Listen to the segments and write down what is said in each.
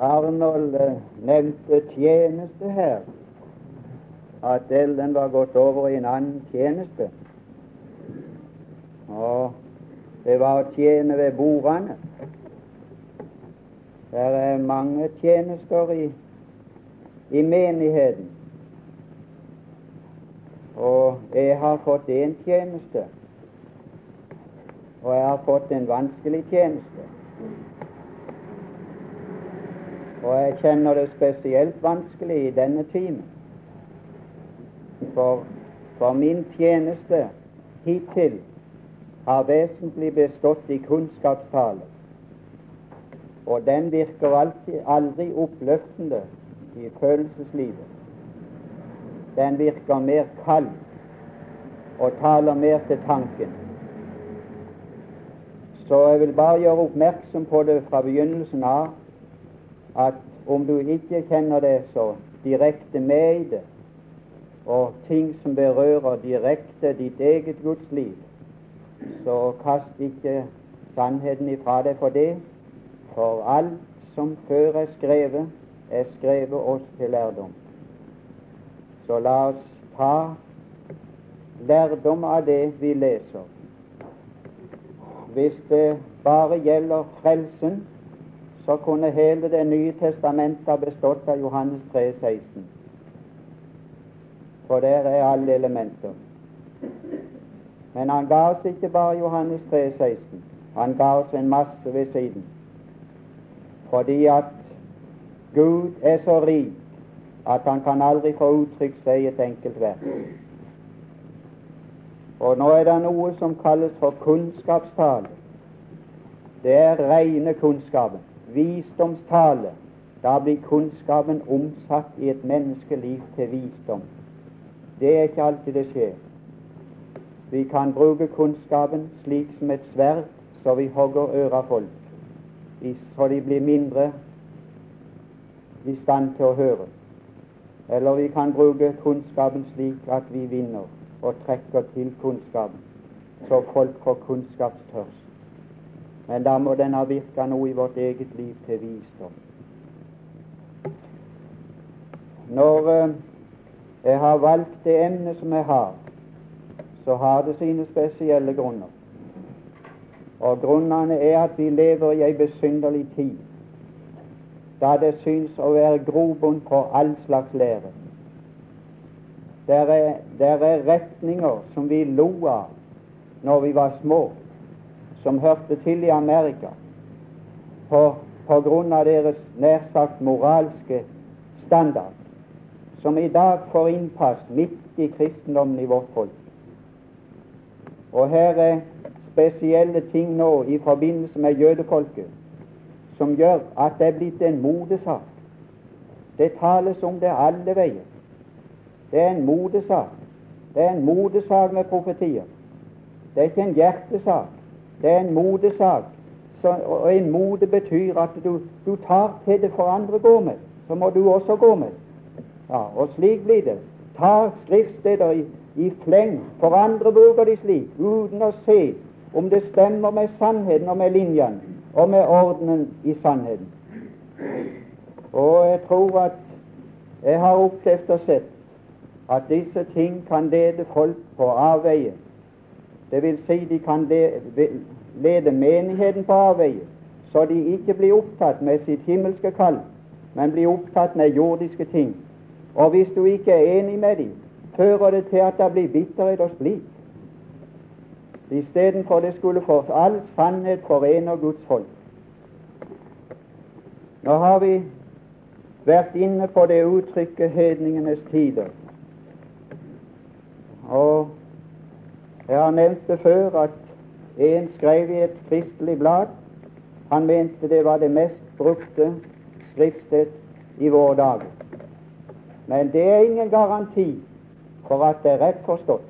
Arnold eh, nevnte tjeneste her, at Ellen var gått over i en annen tjeneste. Og det var å tjene ved bordene. Det er mange tjenester i, i menigheten. Og jeg har fått én tjeneste, og jeg har fått en vanskelig tjeneste. Og jeg kjenner det spesielt vanskelig i denne timen. For, for min tjeneste hittil har vesentlig bestått i kunnskapstale. Og den virker alltid, aldri oppløftende i følelseslivet. Den virker mer kald og taler mer til tanken. Så jeg vil bare gjøre oppmerksom på det fra begynnelsen av at om du ikke kjenner det så direkte med i det, og ting som berører direkte ditt eget Guds liv, så kast ikke sannheten ifra deg for det, for alt som før er skrevet, er skrevet oss til lærdom. Så la oss ta lærdom av det vi leser. Hvis det bare gjelder frelsen, så kunne hele Det nye testamentet ha bestått av Johannes 3, 16. For der er alle elementer. Men han ga oss ikke bare Johannes 3, 16. Han ga oss en masse ved siden. Fordi at Gud er så rik at han kan aldri få uttrykt seg i et enkelt vers. Og nå er det noe som kalles for kunnskapstale. Det er rene kunnskapen visdomstale, da blir kunnskapen omsatt i et menneskeliv til visdom. Det er ikke alltid det skjer. Vi kan bruke kunnskapen slik som et sverd, så vi hogger øra folk, så de blir mindre i stand til å høre. Eller vi kan bruke kunnskapen slik at vi vinner og trekker til kunnskapen, så folk får kunnskapstørst. Men da må den ha virka noe i vårt eget liv til visdom. Når eh, jeg har valgt det emnet som jeg har, så har det sine spesielle grunner. Og grunnene er at vi lever i ei besynderlig tid, da det syns å være grobunn for all slags lære. Der er, der er retninger som vi lo av når vi var små, som hørte til i Amerika på, på grunn av deres nær sagt moralske standard, som i dag får innpass midt i kristendommen i vårt folk. Og her er spesielle ting nå i forbindelse med jødefolket som gjør at det er blitt en modesak. Det tales om det alle veier. Det er en modesak. Det er en modesak med profetier. Det er ikke en hjertesak. Det er en modesak. Og en mode betyr at du, du, tar til det for andre går med. Så må du også gå med. Ja, Og slik blir det. Ta skriftsteder i, i fleng. For andre bruker de slik, uten å se om det stemmer med sannheten og med linjene og med ordenen i sannheten. Og jeg tror at jeg har opplevd og sett at disse ting kan lede folk på avveie det vil si de kan lede menigheten på avveie, så de ikke blir opptatt med sitt himmelske kall, men blir opptatt med jordiske ting. Og hvis du ikke er enig med dem, fører det til at det blir bitterhet og splid. Istedenfor det skulle for all sannhet forene Guds folk. Nå har vi vært inne på det uttrykket 'hedningenes tider'. Og jeg har nevnt det før at en skrev i et kristelig blad han mente det var det mest brukte skriftsted i våre dager. Men det er ingen garanti for at det er rett forstått.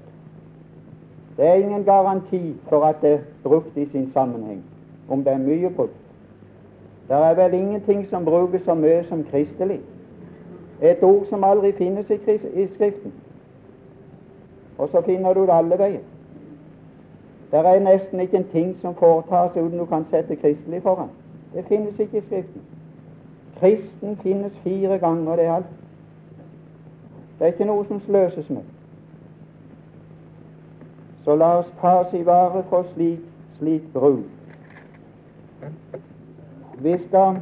Det er ingen garanti for at det er brukt i sin sammenheng, om det er mye brukt. Det er vel ingenting som brukes så mye som kristelig. Et ord som aldri finnes i, i Skriften. Og så finner du det alle veier. Det er nesten ikke en ting som foretas uten du kan sette kristelig foran. Det finnes ikke i Skriften. Kristen finnes fire ganger, det er alt. Det er ikke noe som sløses med. Så la oss ta oss i vare for slik, slik bruk. Vi skal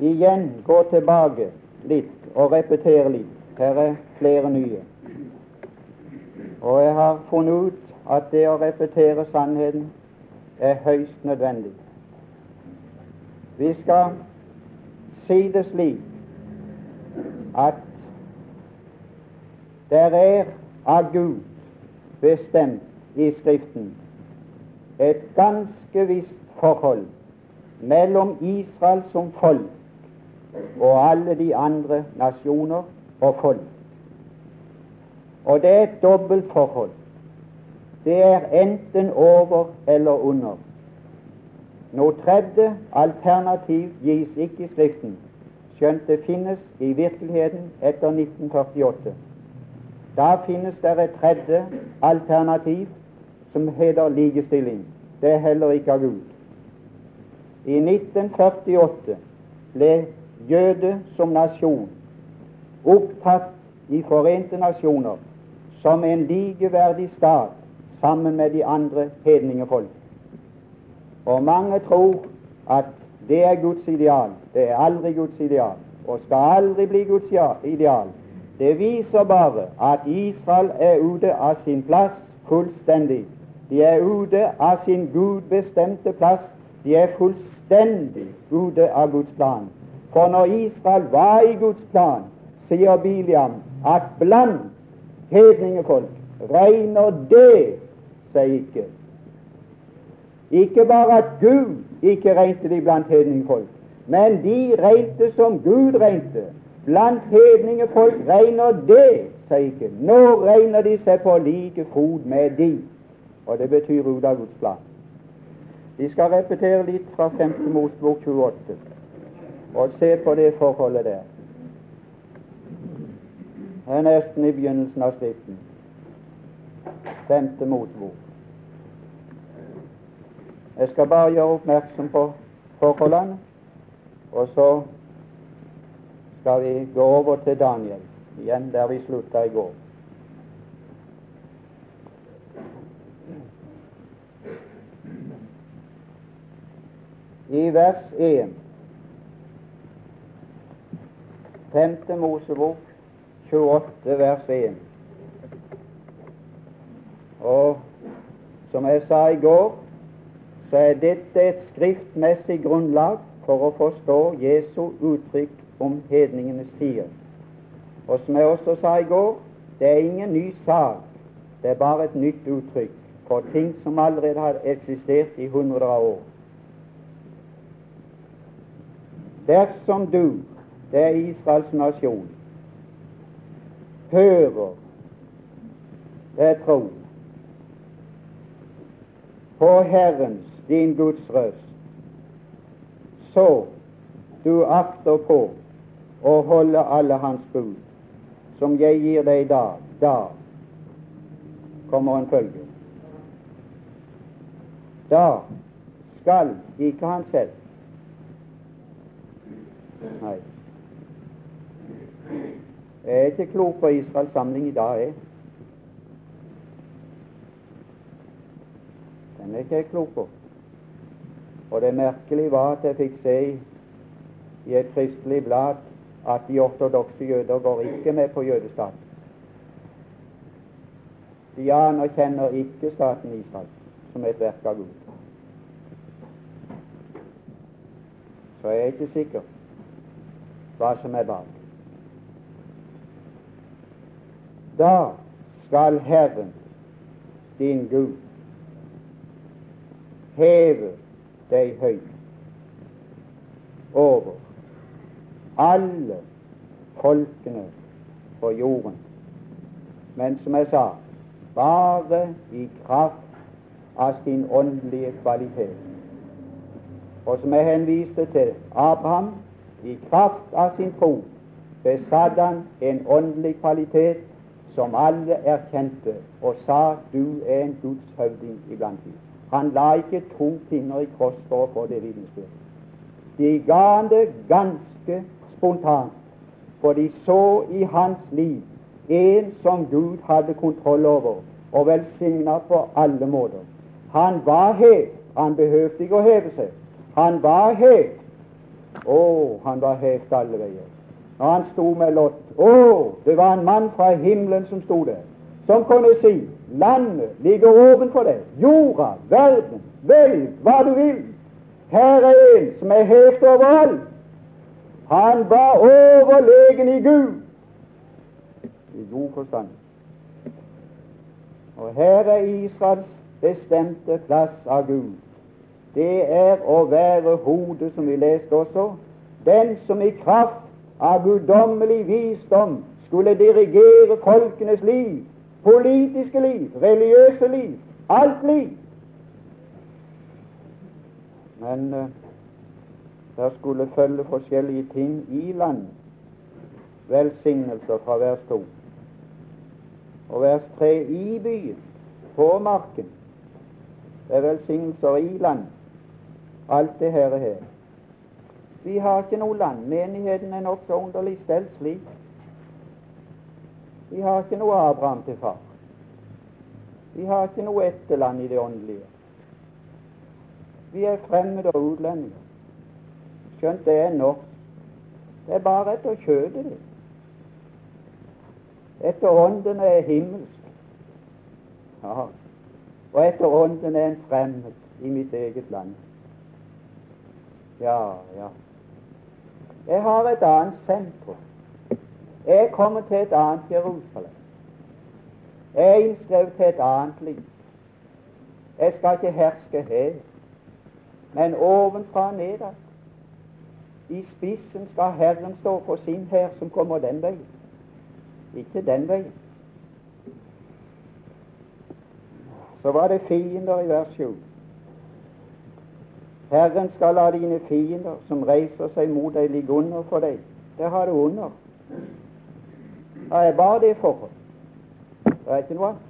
igjen gå tilbake litt og repetere litt. Her er flere nye. Og jeg har funnet ut at det å repetere sannheten er høyst nødvendig. Vi skal si det slik at det er av Gud bestemt i Skriften et ganske visst forhold mellom Israel som folk og alle de andre nasjoner og folk. Og det er et dobbelt forhold. Det er enten over eller under. Noe tredje alternativ gis ikke i Skriften, skjønt det finnes i virkeligheten etter 1948. Da finnes det et tredje alternativ som heter likestilling. Det er heller ikke av Gud. I 1948 ble jøde som nasjon opptatt i Forente nasjoner som en likeverdig stat sammen med de andre hedningefolk. Og mange tror at det er Guds ideal. Det er aldri Guds ideal, og skal aldri bli Guds ideal. Det viser bare at Israel er ute av sin plass fullstendig. De er ute av sin gudbestemte plass. De er fullstendig ute av Guds plan. For når Israel var i Guds plan, sier Biliam at blant hedningefolk regner det seg ikke. Ikke bare at Gud ikke regnet de blant hedningfolk, men de regnet som Gud regnet. Blant hedningefolk regner det seg ikke. Nå regner de seg på like fot med de, og det betyr ut av Guds plan. Vi skal repetere litt fra 5. Mosbok 28 og se på det forholdet der. Det er nesten i begynnelsen av Skriften. Femte motbok. Jeg skal bare gjøre oppmerksom på forholdene, og så skal vi gå over til Daniel, igjen der vi slutta i går. I vers 1, femte Mosebok 28, vers 1. Og som jeg sa i går, så er dette et skriftmessig grunnlag for å forstå Jesu uttrykk om hedningenes tider. Og som jeg også sa i går, det er ingen ny sak, det er bare et nytt uttrykk for ting som allerede har eksistert i hundrer av år. Dersom du, det er Israels nasjon, hører det er tro på Herrens, din Guds røst, så du akter på å holde alle Hans bud, som jeg gir deg i dag, da kommer en følge. Da skal ikke han selv Nei. Jeg er ikke klok på Israels samling i dag, jeg. Er ikke jeg klok på. Og det merkelige var at jeg fikk se i et kristelig blad at de ortodokse jøder går ikke med på jødestaten. De anerkjenner ikke staten Israel som et verk av Gud. Så jeg er ikke sikker hva som er bak. Da skal Herren, din Gud, heve deg høyt over alle folkene på jorden. Men som jeg sa, bare i kraft av sin åndelige kvalitet. Og som jeg henviste til Abraham, i kraft av sin tro besatt han en åndelig kvalitet som alle erkjente, og sa du er en Guds høvding iblant dem. Han la ikke to fingre i kors for å få det vitnesbyrdet. De ga han det ganske spontant, for de så i hans liv en som Gud hadde kontroll over og velsigna på alle måter. Han var hev. Han behøvde ikke å heve seg. Han var hev. Å, han var hevt alle veier. Når han sto med Lot Å, det var en mann fra himmelen som sto der, som kunne si landet ligger ovenfor deg, jorda, verden, velg hva du vil. Her er en som er helt overalt. Han var overlegen i Gud i god forstand. Og her er Israels bestemte plass av Gud. Det er å være hodet, som vi leste også, den som i kraft av guddommelig visdom skulle dirigere folkenes liv, politiske liv, religiøse liv, alt liv. Men uh, der skulle følge forskjellige ting i landet. Velsignelser fra vers 2 og vers 3 i byen, på marken. Det er velsignelser i land. Alt det her er her. Vi har ikke noe land. Menigheten er nokså underlig stelt slik. Vi har ikke noe Abraham til far. Vi har ikke noe etterland i det åndelige. Vi er fremmede og utlendinger. Skjønt det er norsk. Det er bare etter kjødet, det. Etter ånden er himmelsk. Ja. Og etter ånden er en fremmed i mitt eget land. Ja, ja. Jeg har et annet sentrum. Jeg kommer til et annet Jerusalem. Jeg er innskrevet til et annet liv. Jeg skal ikke herske her, men ovenfra og nedad. I spissen skal Herren stå på sin hær som kommer den veien. Ikke den veien. Så var det fiender i vers 7. Herren skal la dine fiender som reiser seg mot deg, ligge under for deg. Det har du under. Det er bare det forhold. Det er ikke noe annet.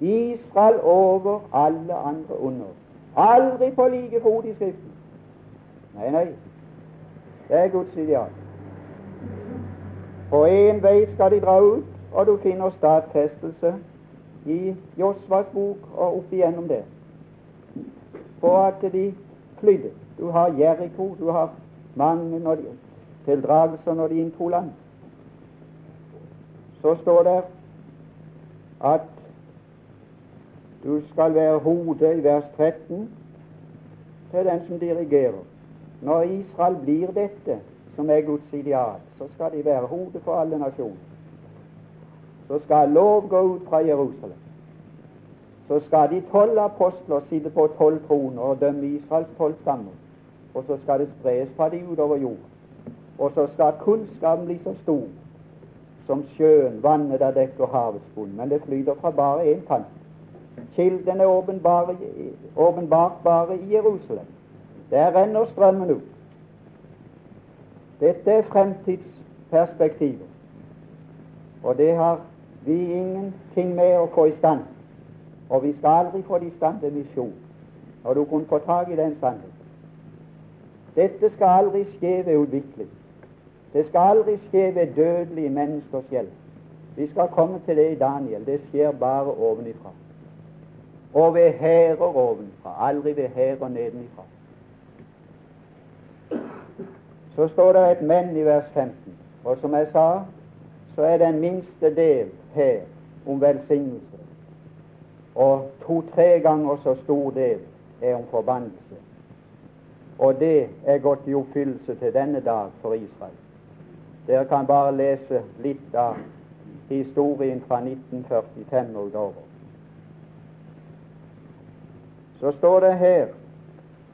Israel over alle andre under. Aldri på like fot i Skriften. Nei, nei. Det er Guds ideal. På én vei skal de dra ut, og du finner stadfestelse i Josvas bok og opp igjennom det på at de flydde. Du har Jeriko, du har mange tildragelser når de inntok land. Så står det at du skal være hodet i vers 13 til den som dirigerer. Når Israel blir dette, som er Guds ideal, så skal de være hodet for alle nasjoner. Så skal lov gå ut fra Jerusalem. Så skal de tolv apostler sitte på tolv troner og dømme Israels tolv stammer. Og så skal det spres fra de utover jorden. Og så skal kunnskapen bli så stor som sjøen, vannet der dekker havets bunn. Men det flyter fra bare én kant. Kilden er åpenbart bare i Jerusalem. Der renner strømmen ut. Dette er fremtidsperspektivet, og det har vi ingenting med å få i stand. Og vi skal aldri få det i stand til misjon, når du kunne få tak i den sannheten. Dette skal aldri skje ved utvikling. Det skal aldri skje ved dødelige menneskers hjelp. Vi skal komme til det i Daniel. Det skjer bare ovenifra. Og ved hærer ovenfra, aldri ved hærer nedenifra så står det et menn i vers 15. Og som jeg sa, så er den minste del her om velsignelse. Og to-tre ganger så stor del er om forbannelse. Og det er gått i oppfyllelse til denne dag for Israel. Dere kan bare lese litt av historien fra 1945 og utover. Så står det her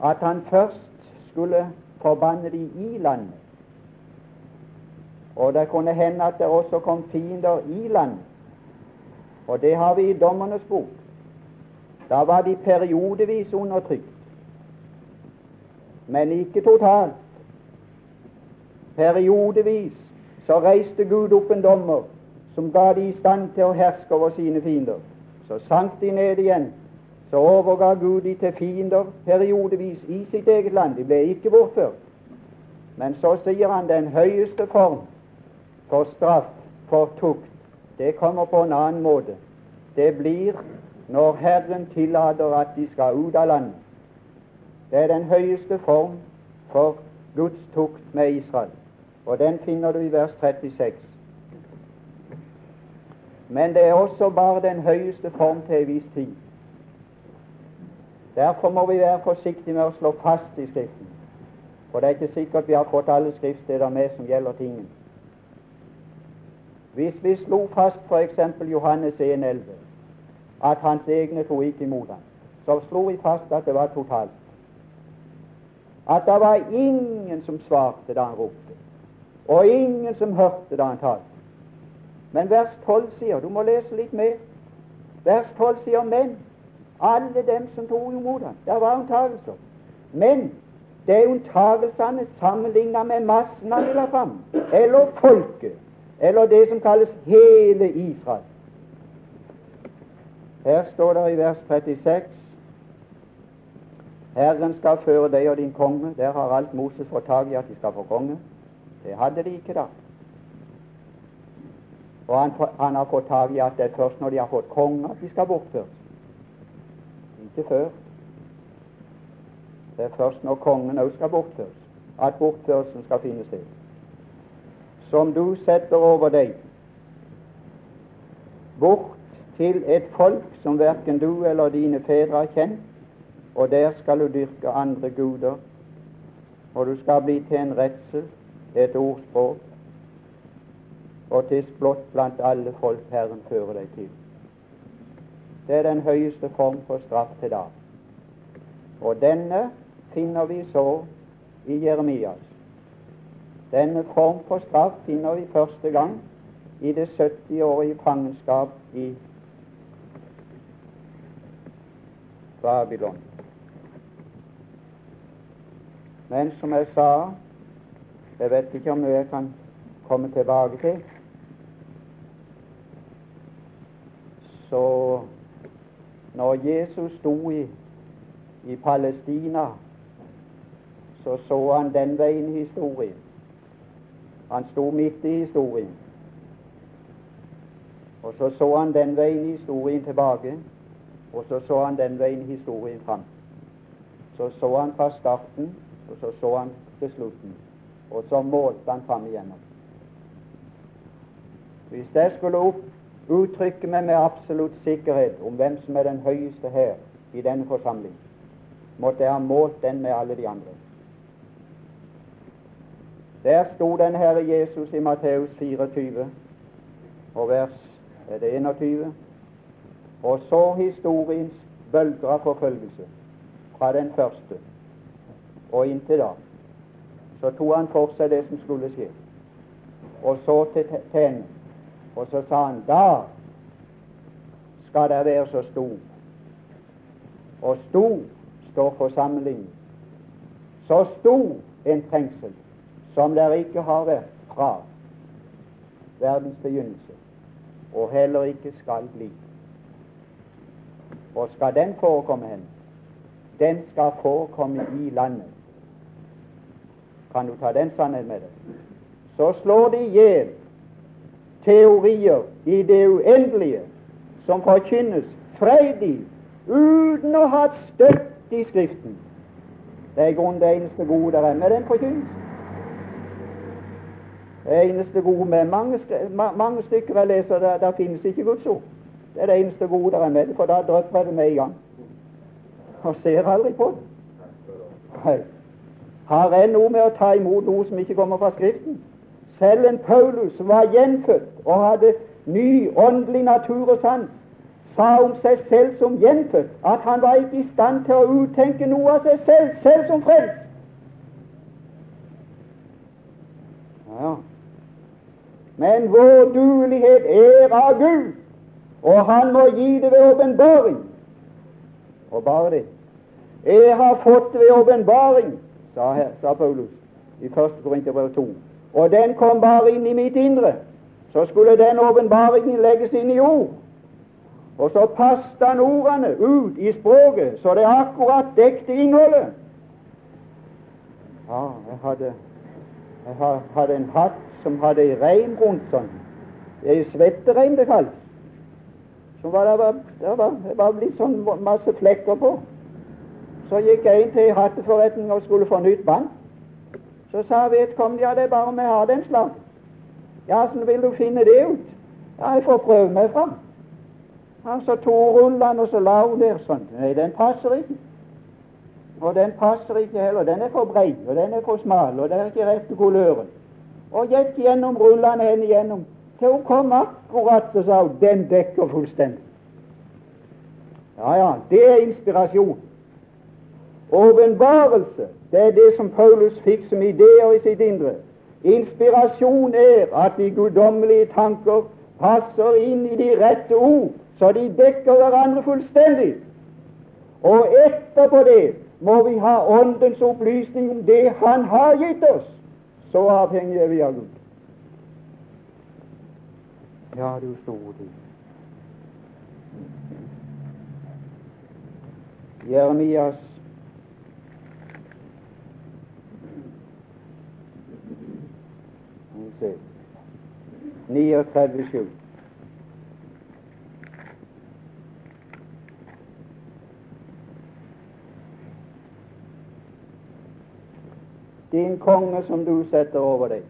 at han først skulle forbanne de i landet. Og det kunne hende at det også kom fiender i landet. Og det har vi i Dommernes bok. Da var de periodevis undertrykt, men ikke totalt. Periodevis så reiste Gud opp en dommer som ga de i stand til å herske over sine fiender. Så sank de ned igjen, så overga Gud de til fiender periodevis i sitt eget land. De ble ikke bortført. Men så sier han den høyeste form for straff, for tukt, det kommer på en annen måte. Det blir når Herren tillater at de skal ut av landet. Det er den høyeste form for Guds tukt med Israel, og den finner du i vers 36. Men det er også bare den høyeste form til en viss tid. Derfor må vi være forsiktige med å slå fast i Skriften. For det er ikke sikkert vi har fått alle skriftsteder med som gjelder tingen. Hvis vi slo fast f.eks. Johannes 1,11 at hans egne tok ikke imot ham, så slo vi fast at det var totalt. At det var ingen som svarte da han ropte, og ingen som hørte da han talte. Men vers 12 sier Du må lese litt mer. Vers 12 sier men alle dem som tok imot ham. Det var unntagelser. Men det er unntagelsene sammenlignet med massen han la fram, eller folket, eller det som kalles hele Israel. Her står det i vers 36 Herren skal føre deg og din konge. Der har alt Moses fått tak i at de skal få konge. Det hadde de ikke da. Og han, han har fått tak i at det er først når de har fått konge, at de skal bortføres. Ikke før. Det er først når kongen òg skal bortføres, at bortførelsen skal finne sted. Som du setter over deg bort til et folk som verken du eller dine fedre har kjent, og der skal du dyrke andre guder, og du skal bli til en redsel, et ordspråk, og til splott blant alle folk Herren fører deg til. Det er den høyeste form for straff til da. Og denne finner vi så i Jeremias. Denne form for straff finner vi første gang i det 70-årige fangenskap i Babylon. Men som jeg sa, jeg vet ikke om jeg kan komme tilbake til, så når Jesus sto i, i Palestina, så så han den veien historien. Han sto midt i historien. Og så så han den veien historien tilbake, og så så han den veien historien fram. Så så han fra starten, og så så han til slutten. Og så målte han fram igjennom. Hvis jeg skulle uttrykke meg med absolutt sikkerhet om hvem som er den høyeste her i denne forsamling, måtte jeg ha målt den med alle de andre. Der sto den Herre Jesus i Matteus 24 og vers er det 21, og så historiens bølger av forfølgelse fra den første og inntil da. Så tok han for seg det som skulle skje, og så til henne og så sa han da skal det være så stor. Og stor står for sammenligning. Så stor en trengsel som der ikke har vært fra verdens begynnelse, og heller ikke skal bli. Og skal den forekomme hen? Den skal forekomme i landet. Kan du ta den sannheten med deg? Så slår de i hjel teorier i det uendelige som forkynnes freidig uten å ha støtt i Skriften. Det er i grunnen det eneste gode der er med den forkynnelsen. Det eneste gode med mange, mange stykker jeg leser, der, der finnes ikke Guds ord. Det er det eneste gode der er med det, for da drypper det med i gang. Og ser aldri på det. Nei. Har jeg noe med å ta imot noe som ikke kommer fra Skriften? Selv en Paulus var gjenfødt og hadde ny åndelig natur og sans, sa om seg selv som gjenfødt at han var ikke i stand til å uttenke noe av seg selv, selv som frelst. Ja. Men vår duelighet er av Gud, og Han må gi det ved åpenbaring. Og bare det. Jeg har fått det ved åpenbaring, sa, sa Paulus i 1. Korinterbrev 2 og den kom bare inn i mitt indre, så skulle den åpenbaringen legges inn i ord. Og så passet han ordene ut i språket, så det akkurat dekte innholdet. Ja, jeg hadde, jeg hadde en hatt som hadde reim rundt sånn. Ei svettereim det kalles. Som var det, var, det, var, det var blitt sånn masse flekker på. Så gikk jeg inn til hatteforretningen og skulle få nytt bånd. Så sa vedkommende ja, det er bare om jeg har den slag. Ja, så vil du finne det ut? Ja, jeg får prøve meg fram. Han så to rullene og så la hun der sånn. Nei, den passer ikke. Og den passer ikke heller. Den er for brei, og den er for smal, og det er ikke rett kuløren. Og gikk gjennom rullene henne igjennom til hun kom akkurat så sa hun den dekker fullstendig. Ja, ja, det er inspirasjon. Åpenbarelse, det er det som Paulus fikk som ideer i sitt indre. Inspirasjon er at de guddommelige tanker passer inn i de rette ord, så de dekker hverandre fullstendig. Og etterpå det må vi ha Åndens opplysning om det Han har gitt oss. Så avhengig er vi av Gud. Ja, du store tid. Jeremias se 39,7. Din konge som du setter over deg.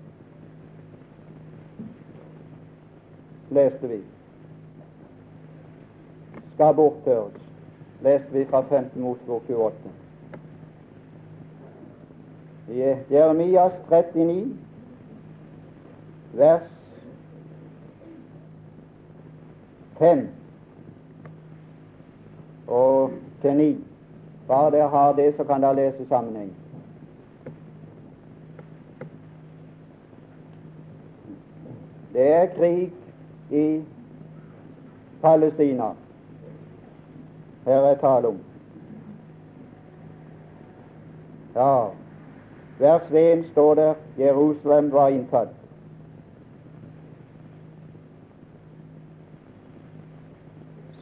leste vi. Skal bortføres, leste vi fra 5. Mosebok 28. I Jeremias 39, vers 5 og til 9. Bare dere har det, så kan dere lese sammenheng. Det er krig i Palestina her er tale om. Ja, vers 1 står der Jerusalem var inntatt.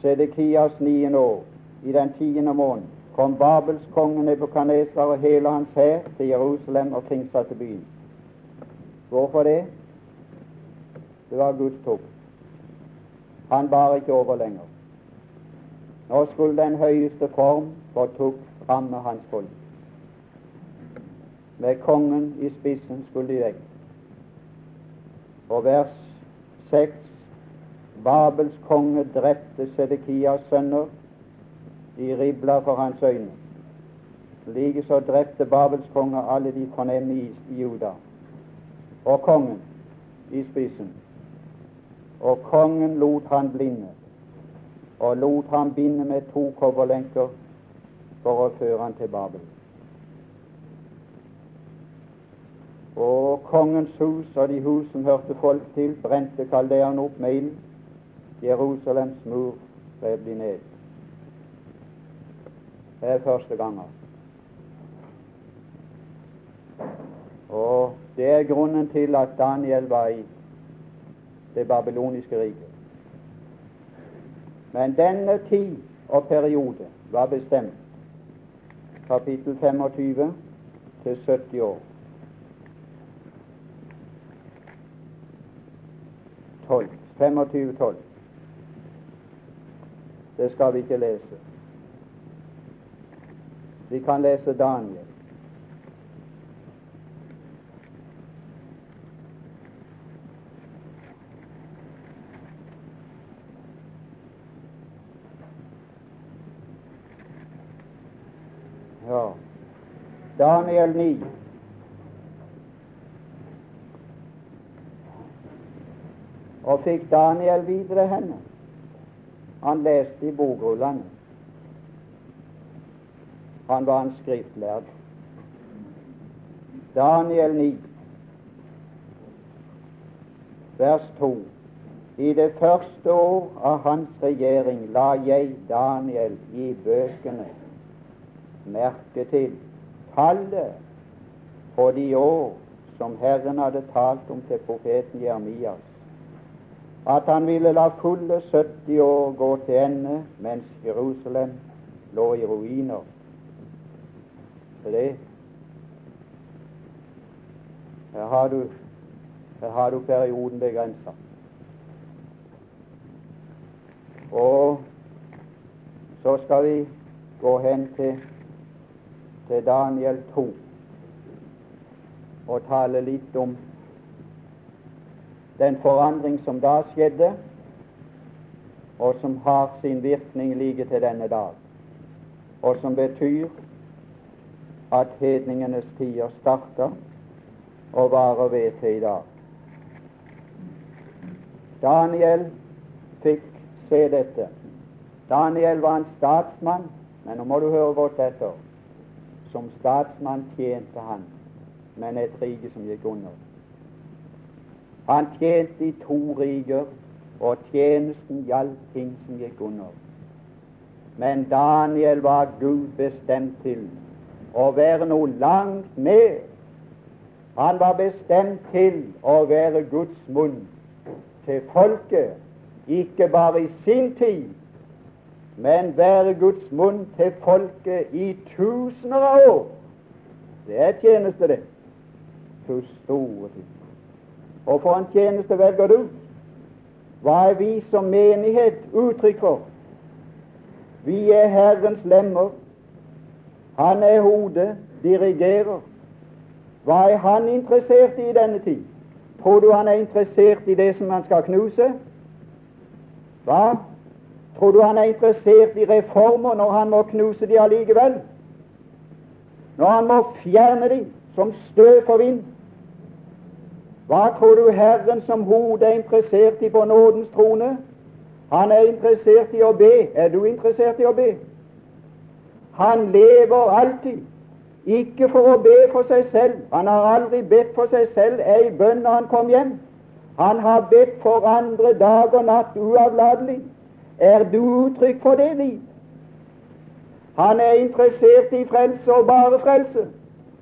Sedekias niende år, i den tiende måned, kom Babels konge Nebukadneser og hele hans hær til Jerusalem og kringsatte byen. Hvorfor det? Det var Guds tukt. Han bar ikke over lenger. Nå skulle den høyeste form få tukt ramme hans folk. Med kongen i spissen skulle de vekk. Og vers 6 Babels konge drepte Sedekias sønner. De ribla for hans øyne. Likeså drepte Babels konge alle de fornemme i, Juda. Og kongen i spissen og kongen lot han blinde, og lot ham binde med to kobberlenker for å føre han til Babel. Og kongens hus og de hus som hørte folk til, brente kaldeerne opp med ild. Jerusalems mur rev de ned. Det er første ganger. Og det er grunnen til at Daniel var i det babyloniske riket. Men denne tid og periode var bestemt kapittel 25 til 70 år. 12, 25, 12. Det skal vi ikke lese. Vi kan lese Daniel. Ja. Daniel 9. Og fikk Daniel videre henne. Han leste i bokrullene. Han var en skriftlærd. Daniel 9, vers 2. I det første år av hans regjering la jeg Daniel i bøkene merke til tallet på de år som Herren hadde talt om til profeten Jeremias. At han ville la fulle 70 år gå til ende mens Jerusalem lå i ruiner. Så det Her har du, her har du perioden begrensa. Og så skal vi gå hen til, til Daniel 2 og tale litt om den forandring som da skjedde, og som har sin virkning like til denne dag, og som betyr at hedningenes tider starter og varer ved til i dag. Daniel fikk se dette. Daniel var en statsmann, men nå må du høre godt etter. Som statsmann tjente han, men et rike som gikk under. Han tjente i to riker, og tjenesten gjaldt ting som gikk under. Men Daniel var Gud bestemt til å være noe langt mer. Han var bestemt til å være Guds munn til folket, ikke bare i sin tid, men være Guds munn til folket i tusener av år. Det er tjeneste, det. Så store ting. Og for en tjeneste velger du? Hva er vi som menighet uttrykk for? Vi er Herrens lemmer. Han er hodet, dirigerer. Hva er han interessert i i denne tid? Tror du han er interessert i det som han skal knuse? Hva? Tror du han er interessert i reformer når han må knuse de allikevel? Når han må fjerne de som støv for vind? Hva tror du Herren som hode er interessert i på nådens trone? Han er interessert i å be. Er du interessert i å be? Han lever alltid, ikke for å be for seg selv. Han har aldri bedt for seg selv ei bønn når han kom hjem. Han har bedt for andre dag og natt uavlatelig. Er du uttrykk for det liv? Han er interessert i frelse og bare frelse.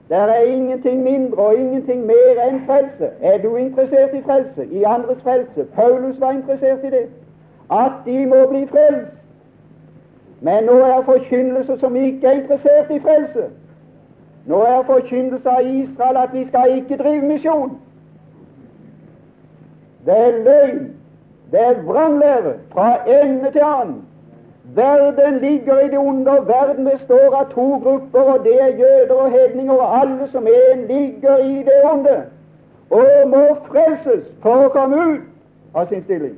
Det er ingenting mindre og ingenting mer enn frelse. Er du interessert i frelse, i andres frelse? Paulus var interessert i det. At de må bli frelst. Men nå er forkynnelse som ikke er interessert i frelse. Nå er forkynnelse av Israel at vi skal ikke drive misjon. Det er løgn. Det er vranglære fra ende til annen. Verden ligger i det onde, og verden består av to grupper, og det er jøder og hedninger, og alle som en ligger i det onde og må frelses for å komme ut av sin stilling.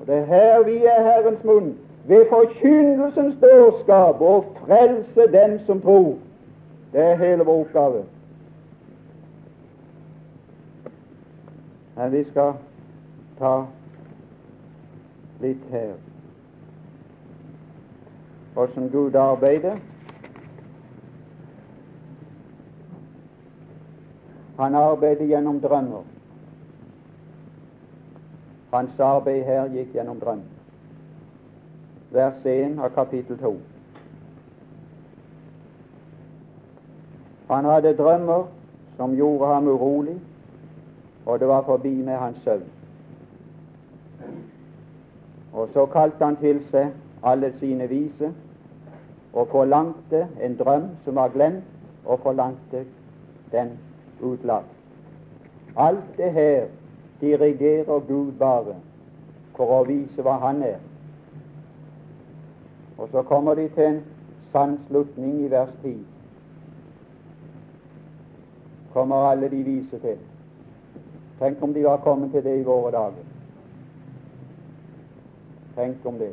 Og Det er her vi er Herrens munn, ved forkynnelsens dårskap, å frelse dem som tror. Det er hele vår oppgave. Men vi skal ta litt her åssen Gud arbeider. Han arbeider gjennom drømmer. Hans arbeid her gikk gjennom drøm. Vers 1 av kapittel 2. Han hadde drømmer som gjorde ham urolig, og det var forbi med hans søvn. Og så kalte han til seg alle sine vise og forlangte en drøm som var glemt, og forlangte den utlagt. Alt det her dirigerer Gud bare for å vise hva Han er. Og så kommer de til en sann slutning i vers 10. Kommer alle de vise til. Tenk om de var kommet til det i våre dager. Tenk om det.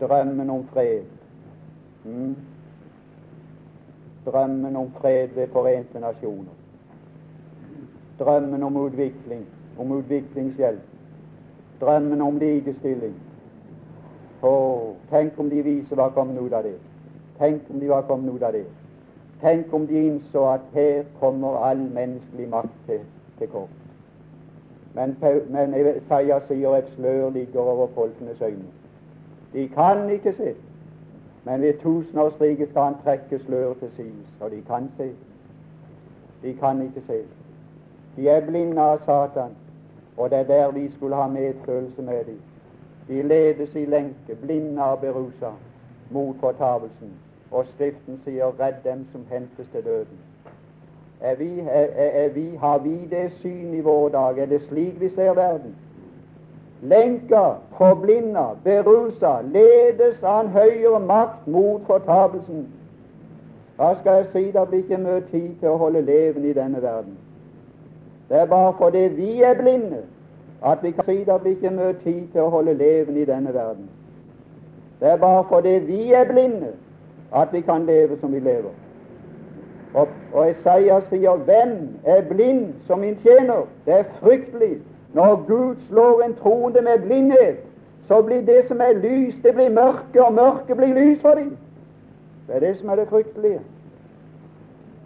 Drømmen om fred, Mm. Drømmen om fred ved Forente Nasjoner. Drømmen om utvikling, om utviklingshjelp. Drømmen om likestilling. Oh, tenk om de vise var kommet ut av det. Tenk om de var kommet ut av det. Tenk om de innså at her kommer all menneskelig makt til, til kort. Men, men Isaiah sier et slør ligger over folkenes øyne. De kan ikke se. Men ved tusenårsriket skal han trekke sløret til side, og de kan se. De kan ikke se. De er blinde av Satan. Og det er der vi skulle ha medfølelse med dem. De ledes i lenke, blinde og berusa, mot fortapelsen. Og Skriften sier 'redd dem som hentes til døden'. Er vi, er, er vi, har vi det syn i vår dag? Er det slik vi ser verden? Lenker, forblinda, berusa, ledes av en høyere makt mot fortapelsen. Da skal jeg si det blir ikke mye tid til å holde leven i denne verden. Det er bare fordi vi er blinde at vi kan si det blir ikke mye tid til å holde leven i denne verden. Det er bare fordi vi er blinde at vi kan leve som vi lever. Og, og sier 'Hvem er blind som min tjener?' Det er fryktelig. Når Gud slår en troende med blindhet, så blir det som er lys, det blir mørke, og mørket blir lys for dem. Det er det som er det fryktelige.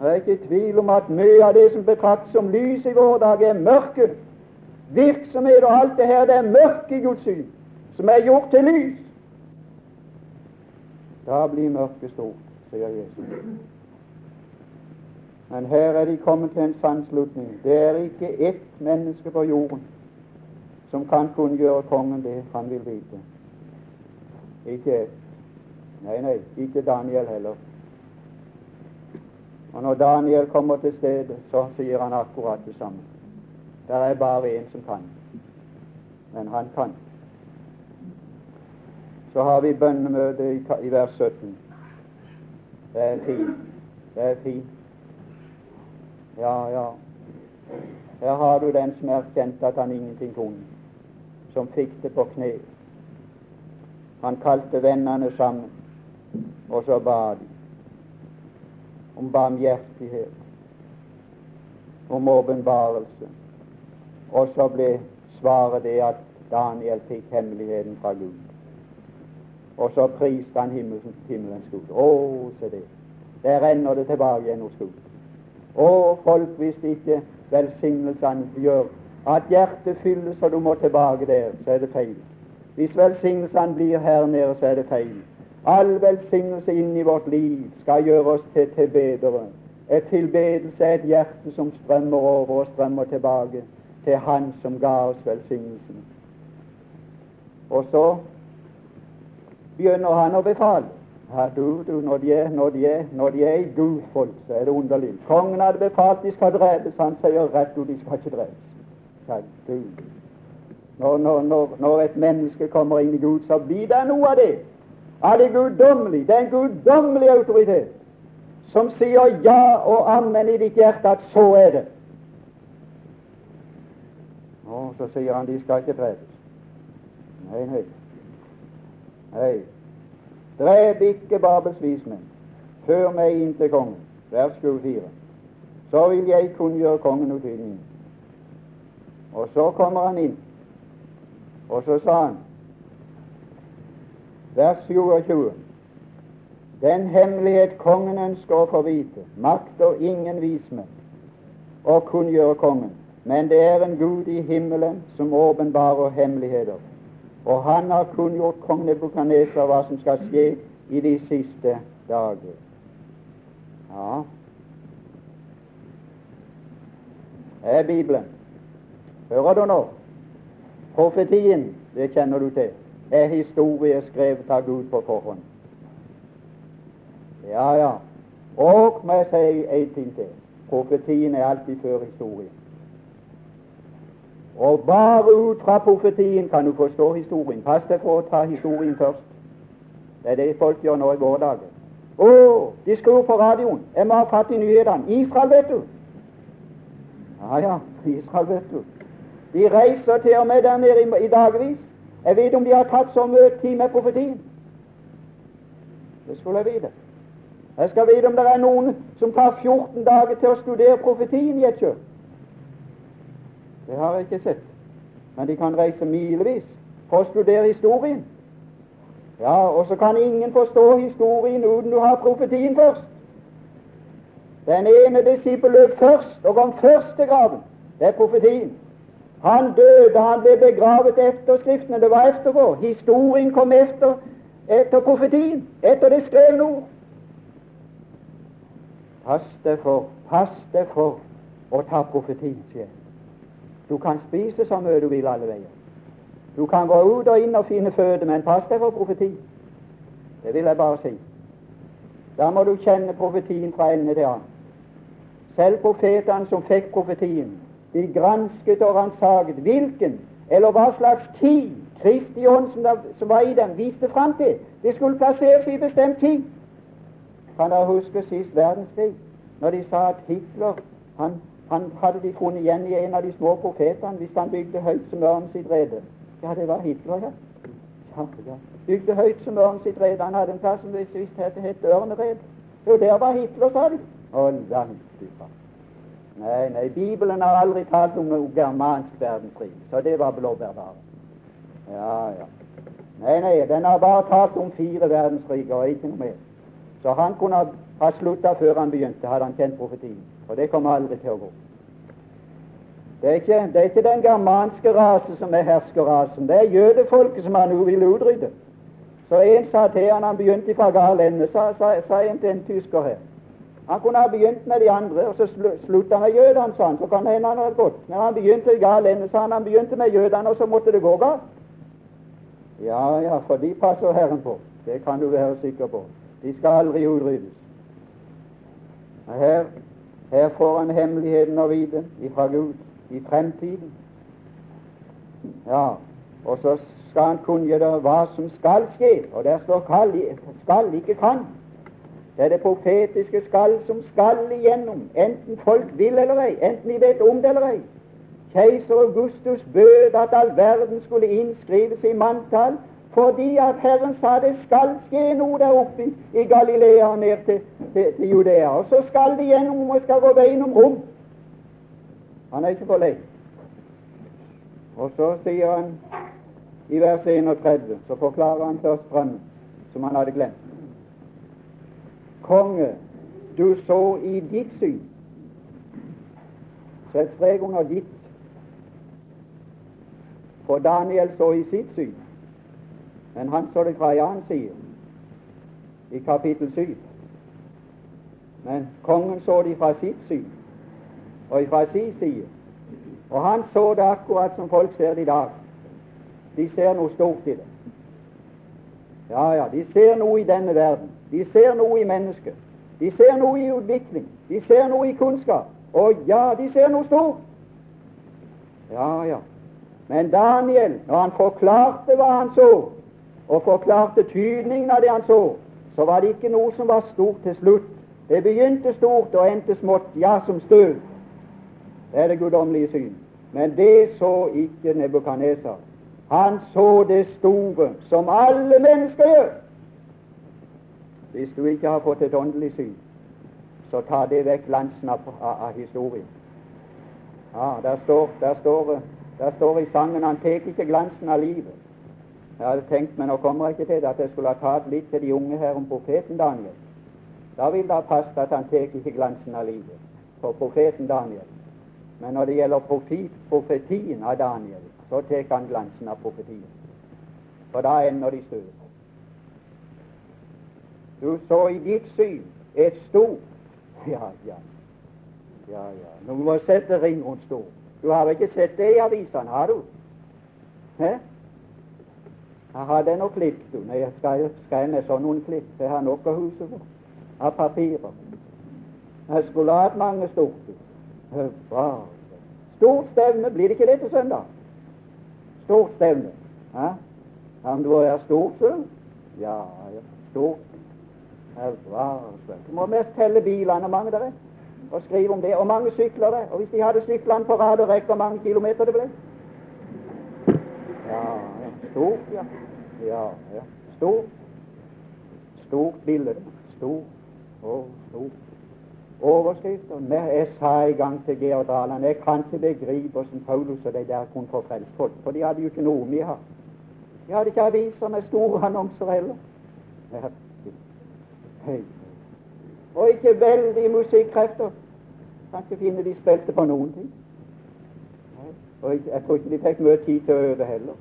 Jeg er ikke i tvil om at mye av det som betraktes som lys i vår dag, er mørke. Virksomhet og alt det her, det er mørke i Guds syn, som er gjort til lys. Da blir mørket stort, sier Jesus. Men her er de kommet til en sannslutning. Det er ikke ett menneske på jorden som kan kunngjøre kongen det han vil vite. Ikke. Nei, nei, ikke Daniel heller. Og når Daniel kommer til stedet, så sier han akkurat det samme. Det er bare én som kan, men han kan. Så har vi bønnemøte i, i vers 17. Det er fint. Det er fint. Ja, ja. Her har du den som erkjente at han ingenting kunne, som fikk det på kne. Han kalte vennene sammen, og så ba de om barmhjertighet, om åpenbarelse. Og så ble svaret det at Daniel fikk hemmeligheten fra Gud. Og så priste han himmelens, himmelens Gud. Å, se det. Der renner det tilbake igjen hos Gud. Å, folk, hvis ikke velsignelsene gjør at hjertet fylles og du må tilbake der, så er det feil. Hvis velsignelsene blir her nede, så er det feil. All velsignelse inni vårt liv skal gjøre oss til tilbedere. Et tilbedelse er et hjerte som strømmer over og strømmer tilbake til Han som ga oss velsignelsen. Og så begynner han å befale. Ja, du, du, når de er, når de er, når de er i gudfolk, så er det underlig. Kongen hadde befalt de skal drepes. Han sier rett ut de skal ikke drepes. Ja, Gud. Når, når, når, et menneske kommer inn i Gud, så blir det noe av det av det guddommelige, en guddømlig autoritet, som sier ja og amen i ditt hjerte at så er det. Og så sier han de skal ikke drepes. Nei, nei. Nei. Drep ikke Babels vismenn. Før meg inn til kongen. Vers 24. Så vil jeg kunngjøre kongen utydningen. Og så kommer han inn, og så sa han vers 27. Den hemmelighet kongen ønsker å få vite, makter ingen vismenn å kunngjøre kongen, men det er en Gud i himmelen som åpenbarer hemmeligheter. Og han har kunngjort kong Nebukadneser hva som skal skje i de siste dager. Ja, det er Bibelen. Hører du nå? Profetien, det kjenner du til er historie skrevet av Gud på forhånd. Ja, ja. Og må jeg si en ting til. Profetien er alltid før historien. Og bare ut fra profetien kan du forstå historien. Pass deg for å ta historien først. Det er det folk gjør nå i våre. Å, de skrur på radioen. Jeg må ha fatt i nyhetene. Israel, vet du. Ja, ja, Israel, vet du. De reiser til og med der nede i, dagvis. Jeg vet om de har tatt så mye tid med profetien. Det skulle jeg vite. Jeg skal vite om det er noen som tar 14 dager til å studere profetien i et kjør. Det har jeg ikke sett. Men de kan reise milevis for å studere historien. Ja, og så kan ingen forstå historien uten du har profetien først. Den ene disippel løp først og kom først til graven. Det er profetien. Han døde, han ble begravet etter Skriftene. Det var etterpå. Historien kom efter, etter profetien, etter det skrevne ord. Pass deg for, pass deg for å ta profetien, sier Du kan spise så mye du vil alle veier. Du kan gå ut og inn og finne føde, men pass deg for profeti. Det vil jeg bare si. Da må du kjenne profetien fra ende til annen. Selv profetene som fikk profetien, de gransket og ransaket hvilken eller hva slags tid Kristi ånd som, var i dem, viste fram til. Det skulle plasseres i bestemt tid. Kan dere huske sist verdenskrig, når de sa at Hitler han, han hadde de funnet igjen i en av de små profetene hvis han bygde høyt som ørnen sitt rede. Ja, det var Hitler, ja. ja, ja. Bygde høyt som ørnen sitt rede. Han hadde en plass som visst het, het Ørnered. Jo, der var Hitler, sa de. Å, langt ifra. Nei, nei, Bibelen har aldri talt om noe germansk verdenskrig, så det var blåbærbare. Ja, ja. Nei, nei, den har bare talt om fire verdenskriger og ikke noe mer. Så han kunne ha slutta før han begynte, hadde han kjent profetien. Og det kommer aldri til å gå. Det er, ikke, det er ikke den germanske rase som er herskerrasen. Det er jødefolket som han nå vil utrydde. Så en sa til han, han begynte fra gal ende, sa, sa, sa en til en tysker her. Han kunne ha begynt med de andre, og så slutta med jødene, sa han. Så kan det hende han hadde gått. Men han begynte i gal ende, sa han. Han begynte med jødene, og så måtte det gå galt. Ja, ja, for de passer Herren på. Det kan du være sikker på. De skal aldri utryddes. Her, her får han hemmeligheten å vite ifra Gud i fremtiden. Ja, og så skal han kunngjøre hva som skal skje. Og der står skal, ikke kan. Det er det profetiske skal som skal igjennom, enten folk vil eller ei, enten de vet om det eller ei. Keiser Augustus bød at all verden skulle innskrives i manntall, fordi at Herren sa det skal skje noe der oppe i Galilea og ned til, til, til Judea. Og så skal det gjennom og skal gå veien om rom. Han er ikke for lei. Og så sier han i vers 31, så forklarer han først drømmen, som han hadde glemt. Konge, du så i ditt syn Sett strek under ditt. For Daniel så i sitt syn, men han så det fra en annen side, i kapittel 7. Men kongen så det fra sitt syn og fra sin side. Og han så det akkurat som folk ser det i dag. De ser noe stort i det. Ja, ja, de ser noe i denne verden. De ser noe i mennesket. De ser noe i utvikling. De ser noe i kunnskap. Og ja, de ser noe stort. Ja, ja. Men Daniel, når han forklarte hva han så, og forklarte tydningen av det han så, så var det ikke noe som var stort til slutt. Det begynte stort og endte smått, ja, som støv. Det er det guddommelige syn. Men det så ikke Nebukadnesar. Han så det store, som alle mennesker gjør. Hvis du ikke har fått et åndelig syn, så ta det vekk glansen av, av, av historien. Ja, der står, der, står, der står, i sangen 'Han tar ikke glansen av livet'. Jeg hadde tenkt, men nå kommer jeg ikke til det, at jeg skulle ha tatt litt til de unge her om profeten Daniel. Da vil det ha passet at han tar ikke glansen av livet for profeten Daniel. Men når det gjelder profet, profetien av Daniel, så tar han glansen av profetien. For da ender de støvet. Du så i ditt syn et stort Ja, ja. Ja, ja. Nå må sette ring rundt stort. Du har vel ikke sett det i avisene, har du? Hæ? Jeg hadde noe klipp, du. Når jeg skal, skal jeg med sånn noen klipp. Jeg har nok av huset vårt. Av papirer. Jeg skulle hatt mange stort. Hurra. Stort stevne, blir det ikke det til søndag? Stort stevne. Ja? Om du er stor, så Ja, ja. Stort. Du må mest telle bilene, mange der er, og skrive om det. Og mange sykler det. Og hvis de hadde syklene på rad og rekke, hvor mange kilometer det ble? Ja. Stort, ja. Ja, ja. Stort. Stort bilde. Stort. og stort overskrifter. Jeg sa en gang til Georg Daland jeg kan ikke begripe hvordan Paulus og de der kunne få frelst folk, for de hadde jo ikke noe vi har. De hadde ikke aviser med store annonser heller. Og ikke veldig musikkrefter. Kan ikke finne de spilte på noen ting. Og jeg tror ikke de fikk mye tid til å øve heller.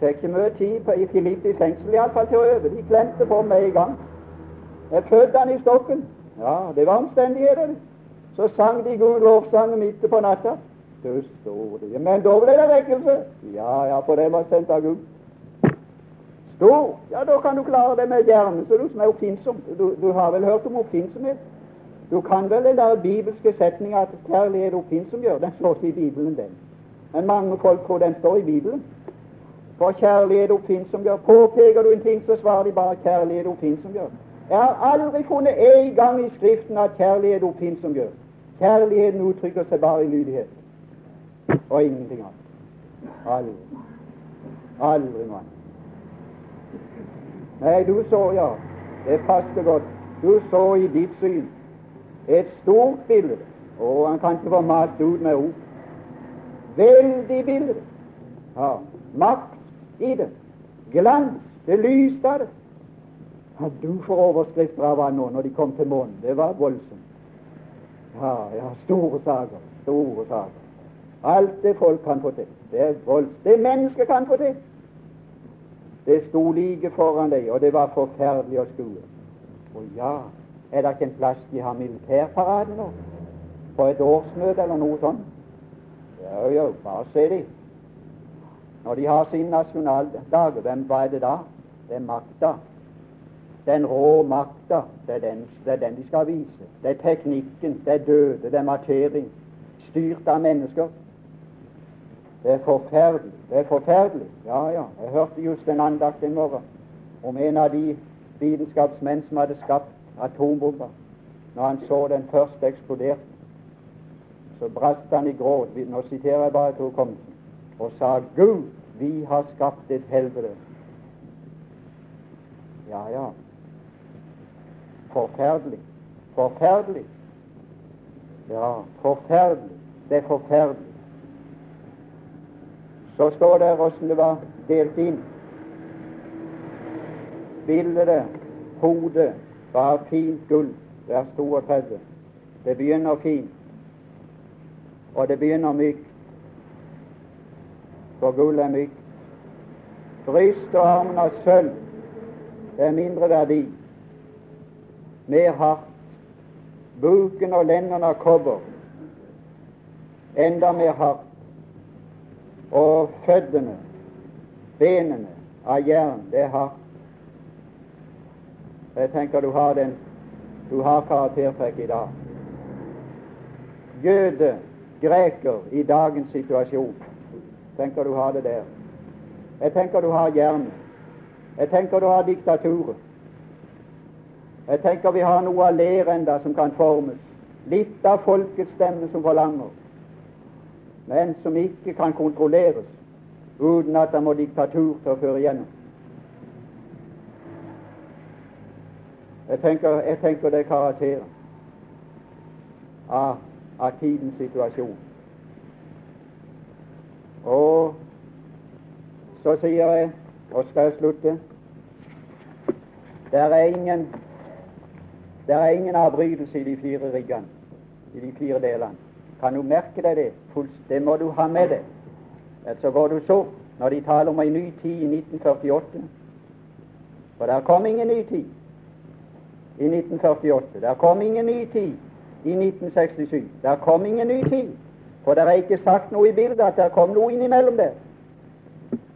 Fikk ikke mye tid på, i Filippi fengsel iallfall til å øve. De klemte på med en gang. Jeg fødte han i stokken. Ja, det var omstendigheter. Så sang de Gud lovsangen midt på natta. Men da ble det vekkelse. Ja, ja, for det var sendt av Gud. Stor? Ja, da kan du klare det med hjernen, så du som er oppfinnsom. Du, du har vel hørt om oppfinnsomhet? Du kan vel den der bibelske setninga at kjærlighet oppfinnsom gjør. Den står ikke i Bibelen, den. Men mange folk tror den står i Bibelen. For kjærlighet oppfinnsom gjør. Påpeker du en ting, så svarer de bare kjærlighet oppfinnsom gjør. Jeg har aldri funnet en gang i Skriften at kjærlighet oppfinnsom gjør. Kjærligheten uttrykker seg bare i lydighet og ingenting annet. Aldri. Aldri mann. Nei, du så, ja. Det passer godt. Du så i ditt syn et stort bilde. Og han kan ikke få malt ut med ord. Veldig bilde. Ja. Makt i det. Glans. Det lyste av det. Ja, du får overskrifter av han nå når de kom til månen. Det var voldsomt. Ja, ja, store saker. Store saker. Alt det folk kan få til. Det er voldsomt. Det mennesket kan få til. Det sto like foran deg, og det var forferdelig å skue. Og ja, er det ikke en plass de har militærparade nå? På et årsmøte eller noe sånt? Jo, jo, bare se de. Når de har sin nasjonaldag, hvem er det da? Det er makta. Den rå makta. Det det er den de skal vise. Det er teknikken, det er døde, det er matering. Styrt av mennesker. Det er forferdelig. Det er forferdelig. Ja, ja. Jeg hørte just en andakt en morgen om en av de vitenskapsmenn som hadde skapt atombomber. Når han så den først eksploderte, så brast han i gråt. Nå siterer jeg bare to hukommelsen. Og sa Gud, vi har skapt et helvete. Ja, ja. Forferdelig. Forferdelig. Ja, forferdelig. Det er forferdelig. Så står det hvordan det var delt inn. Bildet, hodet, var fint gull, vers 32. Det begynner fint, og det begynner mykt for gull er mykt. Bryst og armen av sølv, det er mindre verdi. Mer hardt. Buken og lendene av kobber, enda mer hardt. Og føddene, benene, av jern, det er hardt. Jeg tenker du har den du har karaktertrekk i dag. Jøde, greker, i dagens situasjon tenker du har det der. Jeg tenker du har jernet. Jeg tenker du har diktaturet. Jeg tenker vi har noe av ler enda som kan formes. Litt av folkets stemme som forlanger, men som ikke kan kontrolleres uten at det må diktatur til å føre igjennom. Jeg tenker, jeg tenker det er karakteren av, av tidens situasjon. Og så sier jeg, og skal jeg slutte Der er ingen der er ingen avbrytelse i de fire riggene, i de fire delene. Kan du merke deg det? Det må du ha med deg. Så går du så, når de taler om en ny tid i 1948 For der kom ingen ny tid i 1948. Der kom ingen ny tid i 1967. Der kom ingen ny tid for det er ikke sagt noe i bildet at det kom noe innimellom der.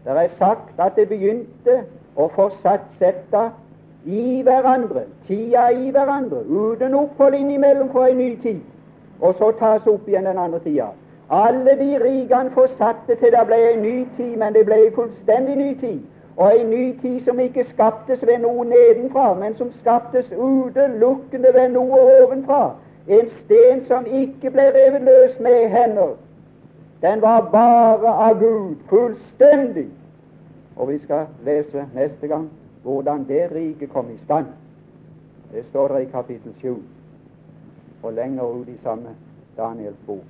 Det er sagt at det begynte å fortsatt sette i hverandre, tida i hverandre, uten opphold innimellom for en ny tid, og så tas opp igjen den andre tida. Alle de rikene forsatte til det ble en ny tid, men det ble en fullstendig ny tid. Og en ny tid som ikke skaptes ved noe nedenfra, men som skaptes utelukkende ved noe ovenfra. En sten som ikke ble revet løs med hender. Den var bare av Gud, fullstendig. Og vi skal lese neste gang hvordan det riket kom i stand. Det står der i kapittel 7 og lenger ut i samme Daniels bok.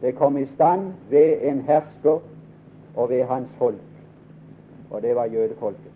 Det kom i stand ved en hersker og ved hans folk, og det var jødefolket.